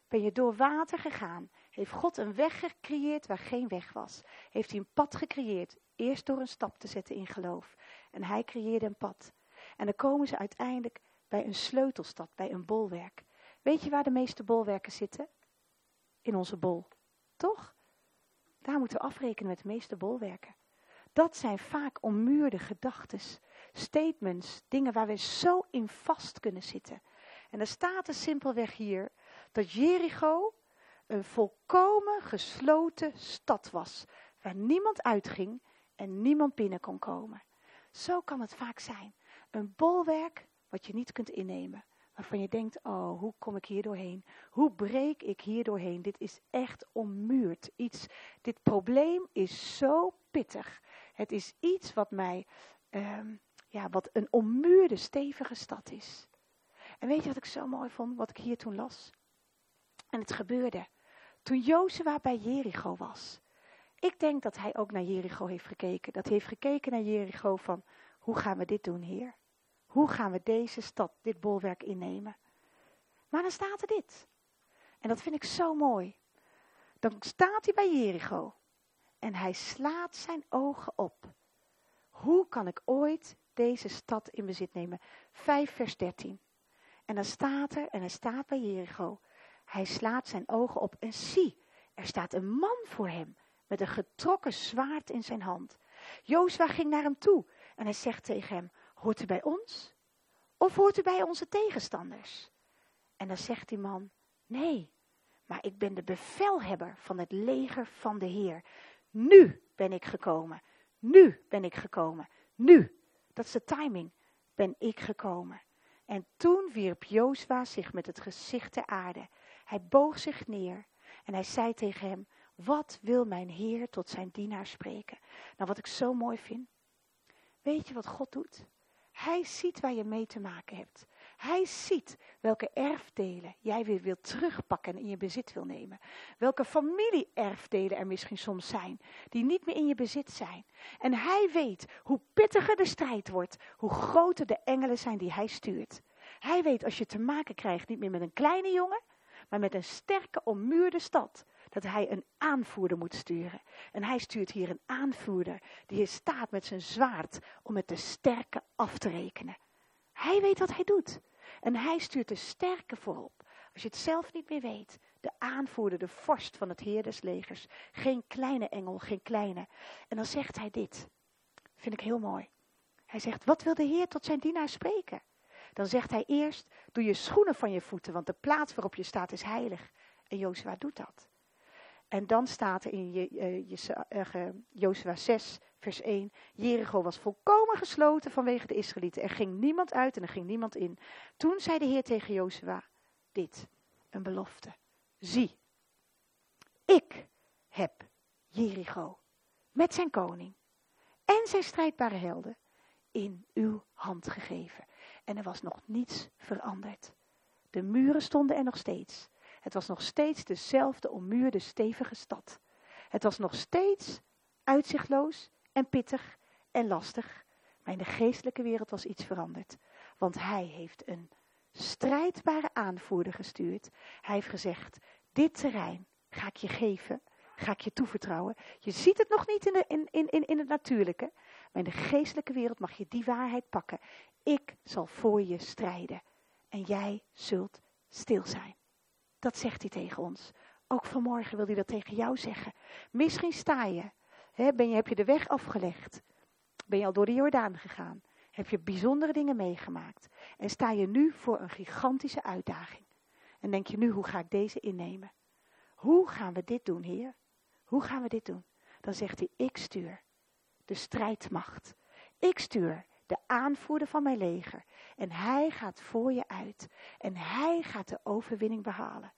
Ben je door water gegaan. Heeft God een weg gecreëerd waar geen weg was. Heeft hij een pad gecreëerd. Eerst door een stap te zetten in geloof. En hij creëerde een pad. En dan komen ze uiteindelijk bij een sleutelstad, bij een bolwerk. Weet je waar de meeste bolwerken zitten? In onze bol. Toch? Daar moeten we afrekenen met de meeste bolwerken. Dat zijn vaak ommuurde gedachten, statements, dingen waar we zo in vast kunnen zitten. En er staat er simpelweg hier dat Jericho een volkomen gesloten stad was, waar niemand uitging en niemand binnen kon komen. Zo kan het vaak zijn. Een bolwerk wat je niet kunt innemen. Waarvan je denkt, oh, hoe kom ik hier doorheen? Hoe breek ik hier doorheen? Dit is echt ommuurd. Iets, dit probleem is zo pittig. Het is iets wat mij, um, ja, wat een ommuurde, stevige stad is. En weet je wat ik zo mooi vond, wat ik hier toen las? En het gebeurde. Toen Jozua bij Jericho was. Ik denk dat hij ook naar Jericho heeft gekeken. Dat hij heeft gekeken naar Jericho van, hoe gaan we dit doen, Heer? Hoe gaan we deze stad, dit bolwerk innemen? Maar dan staat er dit. En dat vind ik zo mooi. Dan staat hij bij Jericho. En hij slaat zijn ogen op. Hoe kan ik ooit deze stad in bezit nemen? 5 vers 13. En dan staat er, en hij staat bij Jericho. Hij slaat zijn ogen op en zie, er staat een man voor hem met een getrokken zwaard in zijn hand. Jozua ging naar hem toe en hij zegt tegen hem, hoort u bij ons? Of hoort u bij onze tegenstanders? En dan zegt die man, nee, maar ik ben de bevelhebber van het leger van de Heer. Nu ben ik gekomen, nu ben ik gekomen, nu, dat is de timing, ben ik gekomen. En toen wierp Jozua zich met het gezicht ter aarde. Hij boog zich neer en hij zei tegen hem, wat wil mijn Heer tot zijn dienaar spreken? Nou, wat ik zo mooi vind. Weet je wat God doet? Hij ziet waar je mee te maken hebt. Hij ziet welke erfdelen jij weer wilt terugpakken en in je bezit wil nemen. Welke familie-erfdelen er misschien soms zijn, die niet meer in je bezit zijn. En hij weet hoe pittiger de strijd wordt, hoe groter de engelen zijn die hij stuurt. Hij weet als je te maken krijgt niet meer met een kleine jongen, maar met een sterke, ommuurde stad, dat hij een aanvoerder moet sturen. En hij stuurt hier een aanvoerder die hier staat met zijn zwaard om met de sterke af te rekenen. Hij weet wat hij doet. En hij stuurt de sterke voorop. Als je het zelf niet meer weet. De aanvoerder, de vorst van het heer des legers. Geen kleine engel, geen kleine. En dan zegt hij dit. Vind ik heel mooi. Hij zegt, wat wil de heer tot zijn dienaar spreken? Dan zegt hij eerst, doe je schoenen van je voeten, want de plaats waarop je staat is heilig. En Jozua doet dat. En dan staat er in Jozua 6, vers 1. Jericho was volkomen gesloten vanwege de Israëlieten. Er ging niemand uit en er ging niemand in. Toen zei de Heer tegen Jozua dit, een belofte. Zie, ik heb Jericho met zijn koning en zijn strijdbare helden in uw hand gegeven. En er was nog niets veranderd. De muren stonden er nog steeds. Het was nog steeds dezelfde ommuurde stevige stad. Het was nog steeds uitzichtloos en pittig en lastig. Maar in de geestelijke wereld was iets veranderd. Want hij heeft een strijdbare aanvoerder gestuurd. Hij heeft gezegd, dit terrein ga ik je geven, ga ik je toevertrouwen. Je ziet het nog niet in, de, in, in, in het natuurlijke, maar in de geestelijke wereld mag je die waarheid pakken. Ik zal voor je strijden en jij zult stil zijn. Dat zegt hij tegen ons. Ook vanmorgen wil hij dat tegen jou zeggen. Misschien sta je, hè, ben je, heb je de weg afgelegd. Ben je al door de Jordaan gegaan. Heb je bijzondere dingen meegemaakt. En sta je nu voor een gigantische uitdaging. En denk je nu, hoe ga ik deze innemen? Hoe gaan we dit doen, Heer? Hoe gaan we dit doen? Dan zegt hij, ik stuur de strijdmacht. Ik stuur de aanvoerder van mijn leger. En hij gaat voor je uit. En hij gaat de overwinning behalen.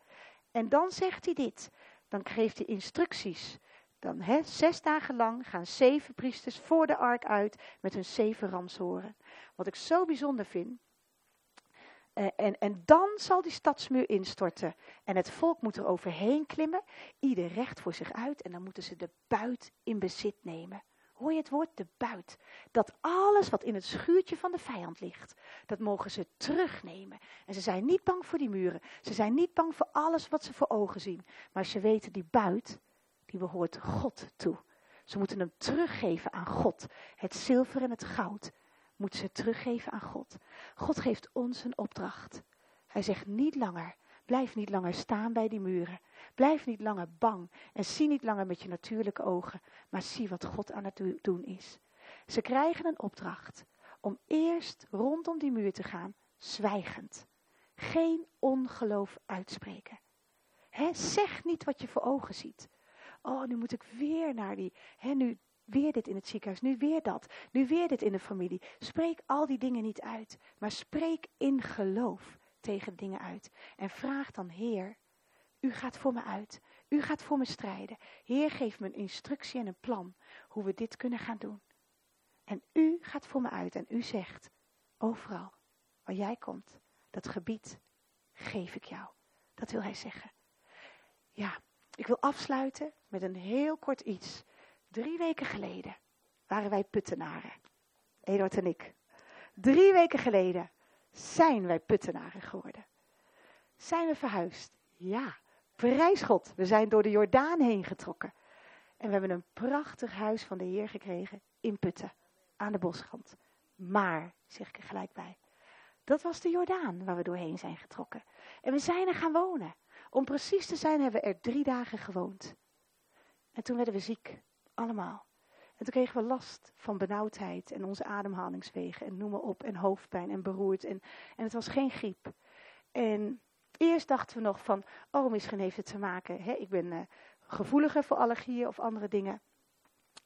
En dan zegt hij dit. Dan geeft hij instructies. Dan he, zes dagen lang gaan zeven priesters voor de ark uit met hun zeven ramshoren. Wat ik zo bijzonder vind. Uh, en, en dan zal die stadsmuur instorten. En het volk moet er overheen klimmen. Ieder recht voor zich uit. En dan moeten ze de buit in bezit nemen. Hoor je het woord de buit? Dat alles wat in het schuurtje van de vijand ligt, dat mogen ze terugnemen. En ze zijn niet bang voor die muren. Ze zijn niet bang voor alles wat ze voor ogen zien. Maar ze weten die buit, die behoort God toe. Ze moeten hem teruggeven aan God. Het zilver en het goud moeten ze teruggeven aan God. God geeft ons een opdracht. Hij zegt niet langer, blijf niet langer staan bij die muren. Blijf niet langer bang en zie niet langer met je natuurlijke ogen, maar zie wat God aan het doen is. Ze krijgen een opdracht om eerst rondom die muur te gaan, zwijgend. Geen ongeloof uitspreken. Zeg niet wat je voor ogen ziet. Oh, nu moet ik weer naar die, nu weer dit in het ziekenhuis, nu weer dat, nu weer dit in de familie. Spreek al die dingen niet uit, maar spreek in geloof tegen dingen uit. En vraag dan, Heer, u gaat voor me uit. U gaat voor me strijden. Heer, geef me een instructie en een plan hoe we dit kunnen gaan doen. En u gaat voor me uit en u zegt, overal waar jij komt, dat gebied geef ik jou. Dat wil hij zeggen. Ja, ik wil afsluiten met een heel kort iets. Drie weken geleden waren wij puttenaren. Eduard en ik. Drie weken geleden zijn wij puttenaren geworden. Zijn we verhuisd? Ja. Prijs God, we zijn door de Jordaan heen getrokken. En we hebben een prachtig huis van de Heer gekregen in Putten, aan de bosrand. Maar, zeg ik er gelijk bij, dat was de Jordaan waar we doorheen zijn getrokken. En we zijn er gaan wonen. Om precies te zijn hebben we er drie dagen gewoond. En toen werden we ziek, allemaal. En toen kregen we last van benauwdheid en onze ademhalingswegen en noem maar op en hoofdpijn en beroerd. En, en het was geen griep. En Eerst dachten we nog van, oh misschien heeft het te maken, hè, ik ben uh, gevoeliger voor allergieën of andere dingen.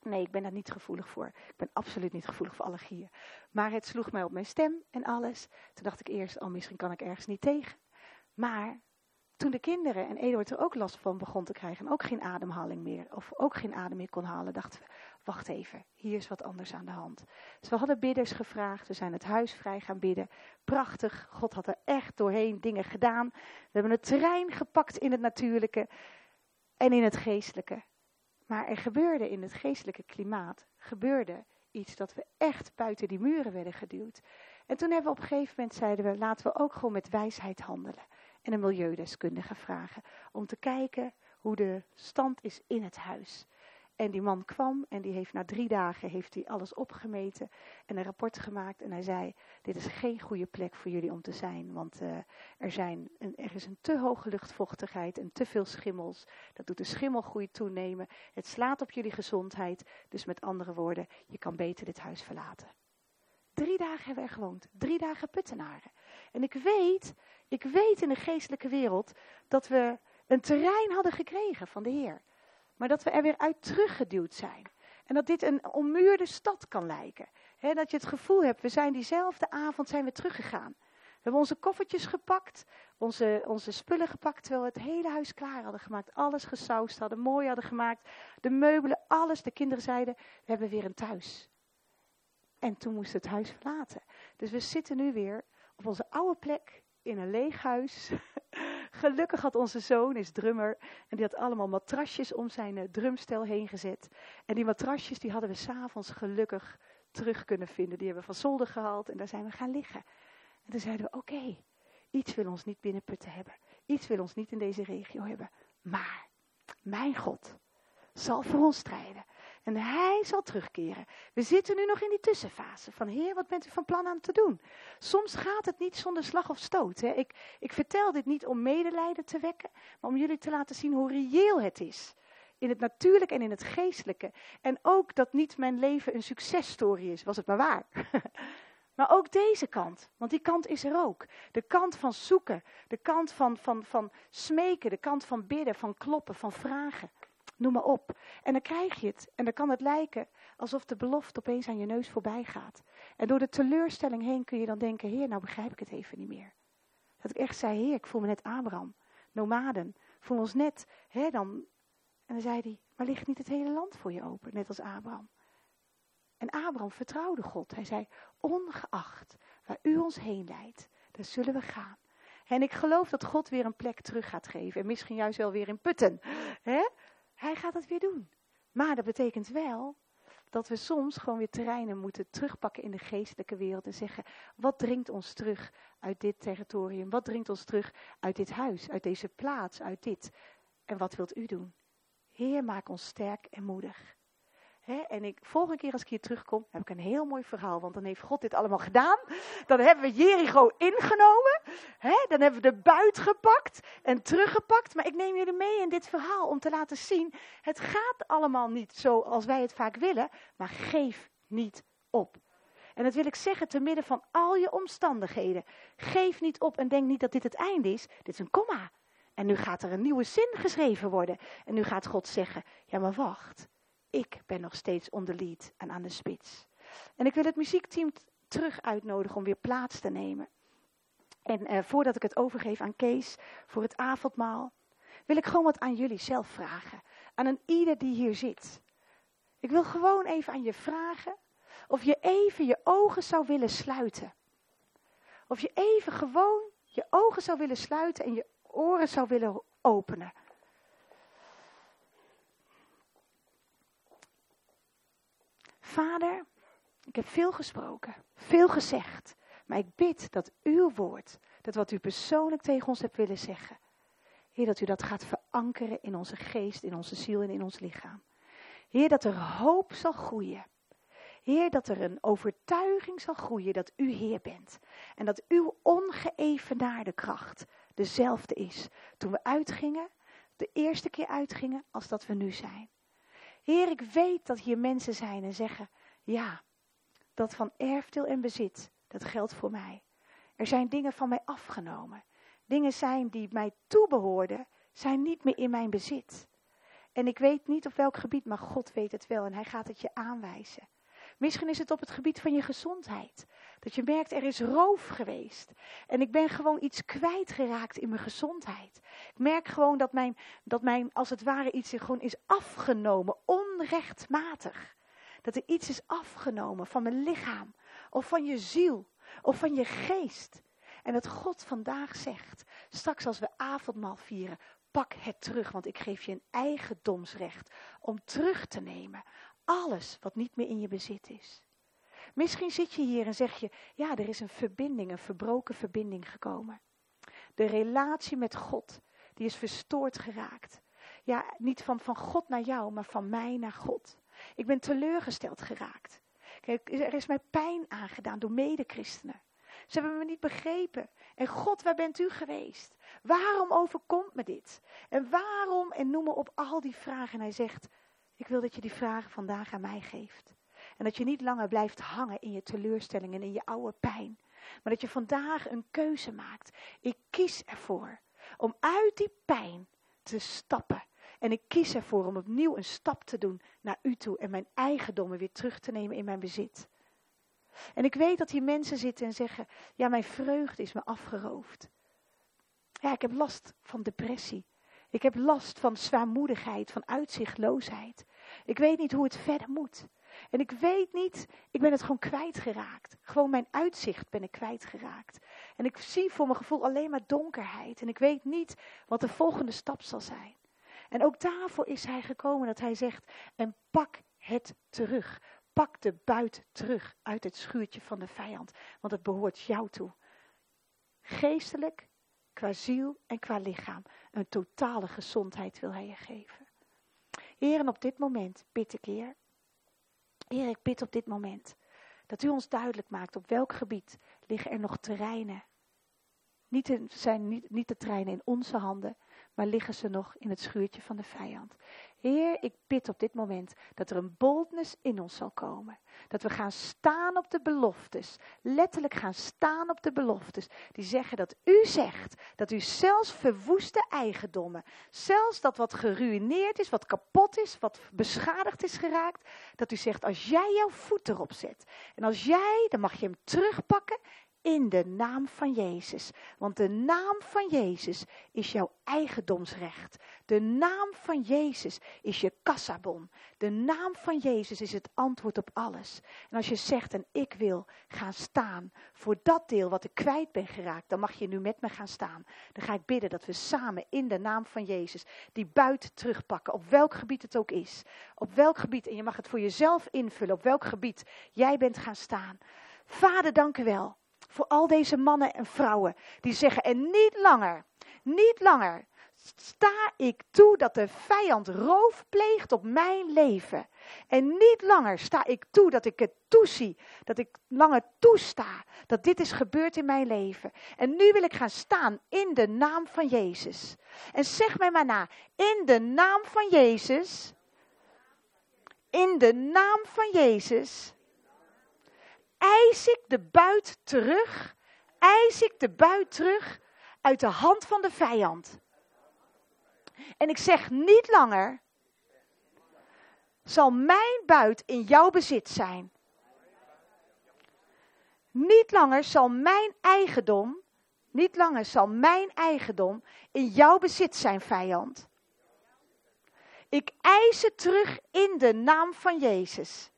Nee, ik ben daar niet gevoelig voor. Ik ben absoluut niet gevoelig voor allergieën. Maar het sloeg mij op mijn stem en alles. Toen dacht ik eerst, oh misschien kan ik ergens niet tegen. Maar toen de kinderen en Eduard er ook last van begon te krijgen en ook geen ademhaling meer, of ook geen adem meer kon halen, dachten we, wacht even, hier is wat anders aan de hand. Dus we hadden bidders gevraagd, we zijn het huis vrij gaan bidden. Prachtig, God had er echt doorheen dingen gedaan. We hebben het terrein gepakt in het natuurlijke en in het geestelijke. Maar er gebeurde in het geestelijke klimaat, gebeurde iets dat we echt buiten die muren werden geduwd. En toen hebben we op een gegeven moment zeiden we, laten we ook gewoon met wijsheid handelen. En een milieudeskundige vragen om te kijken hoe de stand is in het huis. En die man kwam en die heeft na drie dagen heeft hij alles opgemeten en een rapport gemaakt. En hij zei, dit is geen goede plek voor jullie om te zijn. Want uh, er, zijn er is een te hoge luchtvochtigheid en te veel schimmels. Dat doet de schimmelgroei toenemen. Het slaat op jullie gezondheid. Dus met andere woorden, je kan beter dit huis verlaten. Drie dagen hebben we er gewoond. Drie dagen puttenaren. En ik weet, ik weet in de geestelijke wereld dat we een terrein hadden gekregen van de Heer. Maar dat we er weer uit teruggeduwd zijn. En dat dit een ommuurde stad kan lijken. dat je het gevoel hebt, we zijn diezelfde avond zijn we teruggegaan. We hebben onze koffertjes gepakt, onze, onze spullen gepakt, terwijl we het hele huis klaar hadden gemaakt. Alles gesausd hadden, mooi hadden gemaakt. De meubelen, alles. De kinderen zeiden, we hebben weer een thuis. En toen moest het huis verlaten. Dus we zitten nu weer op onze oude plek in een leeg huis. Gelukkig had onze zoon, is drummer, en die had allemaal matrasjes om zijn uh, drumstel heen gezet. En die matrasjes die hadden we s'avonds gelukkig terug kunnen vinden. Die hebben we van zolder gehaald en daar zijn we gaan liggen. En toen zeiden we, oké, iets wil ons niet binnen putten hebben. Iets wil ons niet in deze regio hebben. Maar, mijn God zal voor ons strijden. En hij zal terugkeren. We zitten nu nog in die tussenfase van Heer, wat bent u van plan aan te doen? Soms gaat het niet zonder slag of stoot. Hè? Ik, ik vertel dit niet om medelijden te wekken, maar om jullie te laten zien hoe reëel het is. In het natuurlijke en in het geestelijke. En ook dat niet mijn leven een successtory is, was het maar waar. Maar ook deze kant, want die kant is er ook. De kant van zoeken, de kant van, van, van smeken, de kant van bidden, van kloppen, van vragen noem maar op. En dan krijg je het. En dan kan het lijken alsof de belofte opeens aan je neus voorbij gaat. En door de teleurstelling heen kun je dan denken, heer, nou begrijp ik het even niet meer. Dat ik echt zei, heer, ik voel me net Abraham. Nomaden, voel ons net, hè, dan... En dan zei hij, maar ligt niet het hele land voor je open, net als Abraham? En Abraham vertrouwde God. Hij zei, ongeacht waar u ons heen leidt, daar zullen we gaan. En ik geloof dat God weer een plek terug gaat geven. En misschien juist wel weer in putten. Hè? Hij gaat het weer doen. Maar dat betekent wel dat we soms gewoon weer terreinen moeten terugpakken in de geestelijke wereld en zeggen: wat dringt ons terug uit dit territorium? Wat dringt ons terug uit dit huis, uit deze plaats, uit dit? En wat wilt u doen? Heer, maak ons sterk en moedig en ik, volgende keer als ik hier terugkom, heb ik een heel mooi verhaal. Want dan heeft God dit allemaal gedaan. Dan hebben we Jericho ingenomen. dan hebben we de buit gepakt en teruggepakt. Maar ik neem jullie mee in dit verhaal om te laten zien. Het gaat allemaal niet zoals wij het vaak willen. Maar geef niet op. En dat wil ik zeggen te midden van al je omstandigheden. Geef niet op en denk niet dat dit het einde is. Dit is een komma. En nu gaat er een nieuwe zin geschreven worden. En nu gaat God zeggen: Ja, maar wacht. Ik ben nog steeds on the lead en aan de spits. En ik wil het muziekteam terug uitnodigen om weer plaats te nemen. En eh, voordat ik het overgeef aan Kees voor het avondmaal, wil ik gewoon wat aan jullie zelf vragen. Aan een ieder die hier zit. Ik wil gewoon even aan je vragen of je even je ogen zou willen sluiten. Of je even gewoon je ogen zou willen sluiten en je oren zou willen openen. Vader, ik heb veel gesproken, veel gezegd. Maar ik bid dat uw woord, dat wat u persoonlijk tegen ons hebt willen zeggen, Heer, dat u dat gaat verankeren in onze geest, in onze ziel en in ons lichaam. Heer, dat er hoop zal groeien. Heer, dat er een overtuiging zal groeien dat u Heer bent. En dat uw ongeëvenaarde kracht dezelfde is toen we uitgingen, de eerste keer uitgingen, als dat we nu zijn. Heer, ik weet dat hier mensen zijn en zeggen, ja, dat van erfdeel en bezit, dat geldt voor mij. Er zijn dingen van mij afgenomen. Dingen zijn die mij toebehoorden, zijn niet meer in mijn bezit. En ik weet niet op welk gebied, maar God weet het wel en hij gaat het je aanwijzen. Misschien is het op het gebied van je gezondheid. Dat je merkt, er is roof geweest. En ik ben gewoon iets kwijtgeraakt in mijn gezondheid. Ik merk gewoon dat mijn, dat mijn als het ware, iets gewoon is afgenomen, onrechtmatig. Dat er iets is afgenomen van mijn lichaam, of van je ziel, of van je geest. En dat God vandaag zegt, straks als we avondmaal vieren, pak het terug, want ik geef je een eigendomsrecht om terug te nemen alles wat niet meer in je bezit is. Misschien zit je hier en zeg je, ja, er is een verbinding, een verbroken verbinding gekomen. De relatie met God, die is verstoord geraakt. Ja, niet van, van God naar jou, maar van mij naar God. Ik ben teleurgesteld geraakt. Kijk, er is mij pijn aangedaan door medechristenen. Ze hebben me niet begrepen. En God, waar bent u geweest? Waarom overkomt me dit? En waarom? En noem maar op al die vragen. En hij zegt, ik wil dat je die vragen vandaag aan mij geeft. En dat je niet langer blijft hangen in je teleurstellingen en in je oude pijn. Maar dat je vandaag een keuze maakt. Ik kies ervoor om uit die pijn te stappen. En ik kies ervoor om opnieuw een stap te doen naar u toe en mijn eigendommen weer terug te nemen in mijn bezit. En ik weet dat hier mensen zitten en zeggen: Ja, mijn vreugde is me afgeroofd. Ja, ik heb last van depressie. Ik heb last van zwaarmoedigheid, van uitzichtloosheid. Ik weet niet hoe het verder moet. En ik weet niet, ik ben het gewoon kwijtgeraakt. Gewoon mijn uitzicht ben ik kwijtgeraakt. En ik zie voor mijn gevoel alleen maar donkerheid. En ik weet niet wat de volgende stap zal zijn. En ook daarvoor is hij gekomen dat hij zegt, en pak het terug. Pak de buit terug uit het schuurtje van de vijand, want het behoort jou toe. Geestelijk, qua ziel en qua lichaam. Een totale gezondheid wil hij je geven. Heer, op dit moment bid ik. Heer, ik bid op dit moment dat u ons duidelijk maakt op welk gebied liggen er nog terreinen. Niet zijn niet, niet de terreinen in onze handen, maar liggen ze nog in het schuurtje van de vijand. Heer, ik bid op dit moment dat er een boldness in ons zal komen. Dat we gaan staan op de beloftes. Letterlijk gaan staan op de beloftes. Die zeggen dat u zegt dat u zelfs verwoeste eigendommen, zelfs dat wat geruineerd is, wat kapot is, wat beschadigd is geraakt, dat u zegt als jij jouw voet erop zet en als jij, dan mag je hem terugpakken in de naam van Jezus. Want de naam van Jezus is jouw eigendomsrecht. De naam van Jezus is je kassabon. De naam van Jezus is het antwoord op alles. En als je zegt, en ik wil gaan staan voor dat deel wat ik kwijt ben geraakt, dan mag je nu met me gaan staan. Dan ga ik bidden dat we samen in de naam van Jezus die buiten terugpakken, op welk gebied het ook is. Op welk gebied, en je mag het voor jezelf invullen, op welk gebied jij bent gaan staan. Vader, dank u wel voor al deze mannen en vrouwen die zeggen, en niet langer, niet langer sta ik toe dat de vijand roof pleegt op mijn leven. En niet langer sta ik toe dat ik het toezie, dat ik langer toesta dat dit is gebeurd in mijn leven. En nu wil ik gaan staan in de naam van Jezus. En zeg mij maar na, in de naam van Jezus, in de naam van Jezus eis ik de buit terug, eis ik de buit terug uit de hand van de vijand. En ik zeg niet langer, zal mijn buit in jouw bezit zijn. Niet langer zal mijn eigendom, niet langer zal mijn eigendom in jouw bezit zijn, vijand. Ik eis het terug in de naam van Jezus.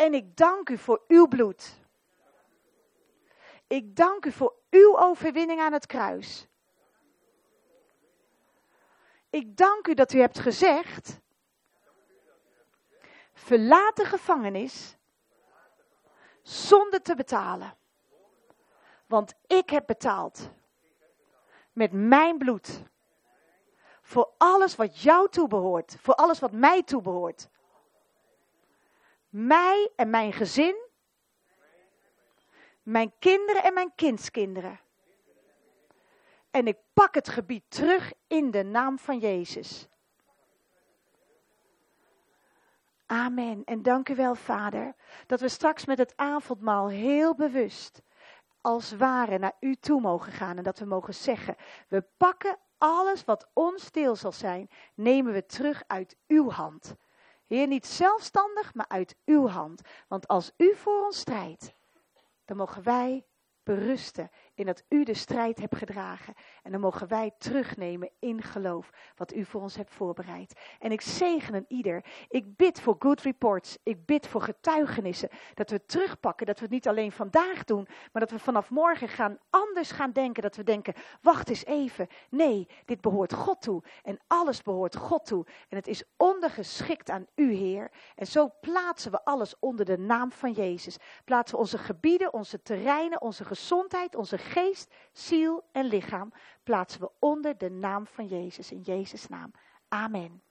En ik dank u voor uw bloed. Ik dank u voor uw overwinning aan het kruis. Ik dank u dat u hebt gezegd: verlaat de gevangenis zonder te betalen. Want ik heb betaald met mijn bloed. Voor alles wat jou toebehoort. Voor alles wat mij toebehoort mij en mijn gezin, mijn kinderen en mijn kindskinderen. En ik pak het gebied terug in de naam van Jezus. Amen. En dank u wel, Vader, dat we straks met het avondmaal heel bewust als ware naar u toe mogen gaan en dat we mogen zeggen: we pakken alles wat ons deel zal zijn, nemen we terug uit uw hand. Heer, niet zelfstandig, maar uit uw hand. Want als u voor ons strijdt, dan mogen wij berusten in dat u de strijd hebt gedragen. En dan mogen wij terugnemen in geloof wat u voor ons hebt voorbereid. En ik zegen een ieder. Ik bid voor good reports. Ik bid voor getuigenissen. Dat we terugpakken. Dat we het niet alleen vandaag doen. Maar dat we vanaf morgen gaan anders gaan denken. Dat we denken, wacht eens even. Nee, dit behoort God toe. En alles behoort God toe. En het is ondergeschikt aan u, Heer. En zo plaatsen we alles onder de naam van Jezus. Plaatsen we onze gebieden, onze terreinen, onze gezondheid, onze geest, ziel en lichaam plaatsen we onder de naam van Jezus. In Jezus' naam. Amen.